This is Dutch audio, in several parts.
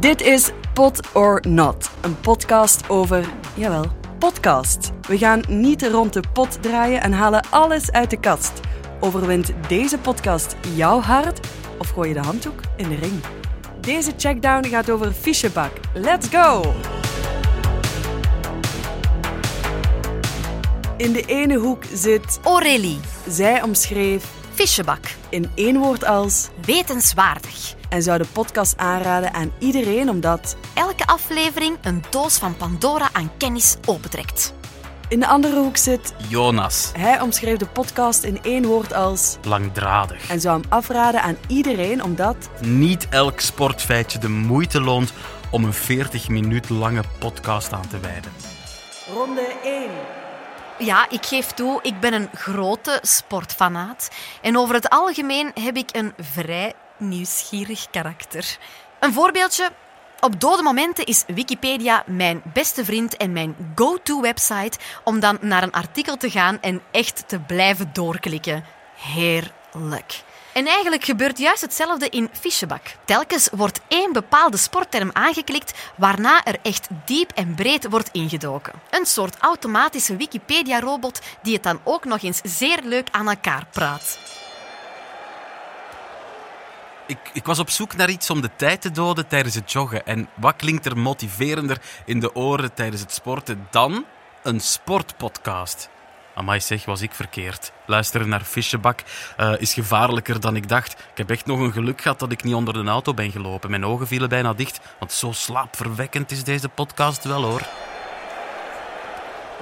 Dit is Pot or Not, een podcast over, jawel, podcast. We gaan niet rond de pot draaien en halen alles uit de kast. Overwint deze podcast jouw hart of gooi je de handdoek in de ring? Deze checkdown gaat over fichebak. Let's go! In de ene hoek zit... Aurélie, Zij omschreef fichebak, in één woord als... wetenswaardig. En zou de podcast aanraden aan iedereen omdat... Elke aflevering een doos van Pandora aan kennis opentrekt. In de andere hoek zit... Jonas. Hij omschreef de podcast in één woord als... Langdradig. En zou hem afraden aan iedereen omdat... Niet elk sportfeitje de moeite loont om een 40 minuut lange podcast aan te wijden. Ronde 1. Ja, ik geef toe, ik ben een grote sportfanaat. En over het algemeen heb ik een vrij nieuwsgierig karakter. Een voorbeeldje. Op dode momenten is Wikipedia mijn beste vriend en mijn go-to-website om dan naar een artikel te gaan en echt te blijven doorklikken. Heerlijk. En eigenlijk gebeurt juist hetzelfde in Fichebak. Telkens wordt één bepaalde sportterm aangeklikt, waarna er echt diep en breed wordt ingedoken. Een soort automatische Wikipedia-robot die het dan ook nog eens zeer leuk aan elkaar praat. Ik, ik was op zoek naar iets om de tijd te doden tijdens het joggen. En wat klinkt er motiverender in de oren tijdens het sporten dan een sportpodcast? Amai zeg, was ik verkeerd. Luisteren naar Fischebak eh, is gevaarlijker dan ik dacht. Ik heb echt nog een geluk gehad dat ik niet onder de auto ben gelopen. Mijn ogen vielen bijna dicht, want zo slaapverwekkend is deze podcast wel hoor.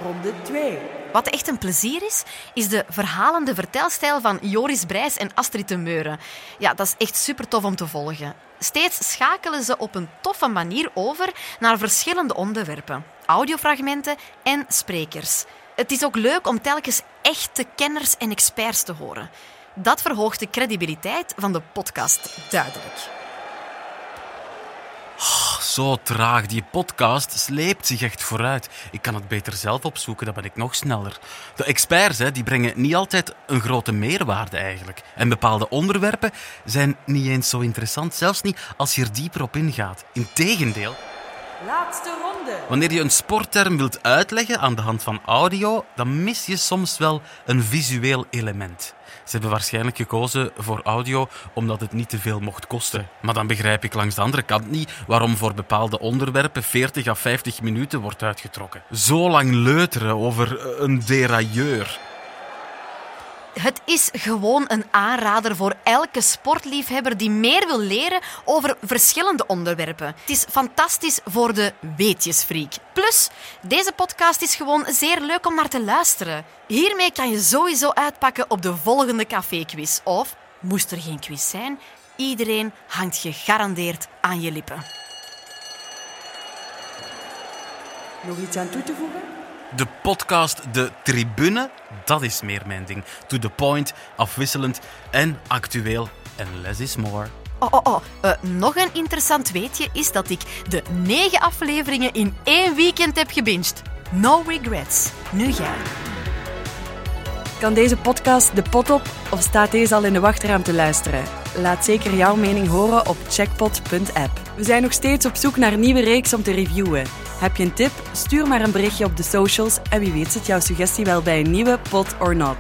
Ronde 2. Wat echt een plezier is, is de verhalende vertelstijl van Joris Brijs en Astrid de Meuren. Ja, dat is echt super tof om te volgen. Steeds schakelen ze op een toffe manier over naar verschillende onderwerpen, audiofragmenten en sprekers. Het is ook leuk om telkens echte kenners en experts te horen. Dat verhoogt de credibiliteit van de podcast duidelijk. Zo traag, die podcast sleept zich echt vooruit. Ik kan het beter zelf opzoeken, dan ben ik nog sneller. De experts hè, die brengen niet altijd een grote meerwaarde eigenlijk. En bepaalde onderwerpen zijn niet eens zo interessant, zelfs niet als je er dieper op ingaat. Integendeel, Laatste ronde. wanneer je een sportterm wilt uitleggen aan de hand van audio, dan mis je soms wel een visueel element. Ze hebben waarschijnlijk gekozen voor audio omdat het niet te veel mocht kosten. Maar dan begrijp ik langs de andere kant niet waarom voor bepaalde onderwerpen 40 à 50 minuten wordt uitgetrokken. Zo lang leuteren over een derailleur. Het is gewoon een aanrader voor elke sportliefhebber die meer wil leren over verschillende onderwerpen. Het is fantastisch voor de weetjesfreak. Plus, deze podcast is gewoon zeer leuk om naar te luisteren. Hiermee kan je sowieso uitpakken op de volgende caféquiz. Of, moest er geen quiz zijn, iedereen hangt gegarandeerd aan je lippen. Nog iets aan toe te voegen? De podcast De Tribune, dat is meer mijn ding. To the point, afwisselend en actueel. En less is more. Oh, oh, oh. Eh, nog een interessant weetje is dat ik de negen afleveringen in één weekend heb gebinged. No regrets. Nu jij. Kan deze podcast de pot op of staat deze al in de wachtruim te luisteren? Laat zeker jouw mening horen op checkpot.app. We zijn nog steeds op zoek naar een nieuwe reeks om te reviewen. Heb je een tip? Stuur maar een berichtje op de socials en wie weet zit jouw suggestie wel bij een nieuwe Pot or Not.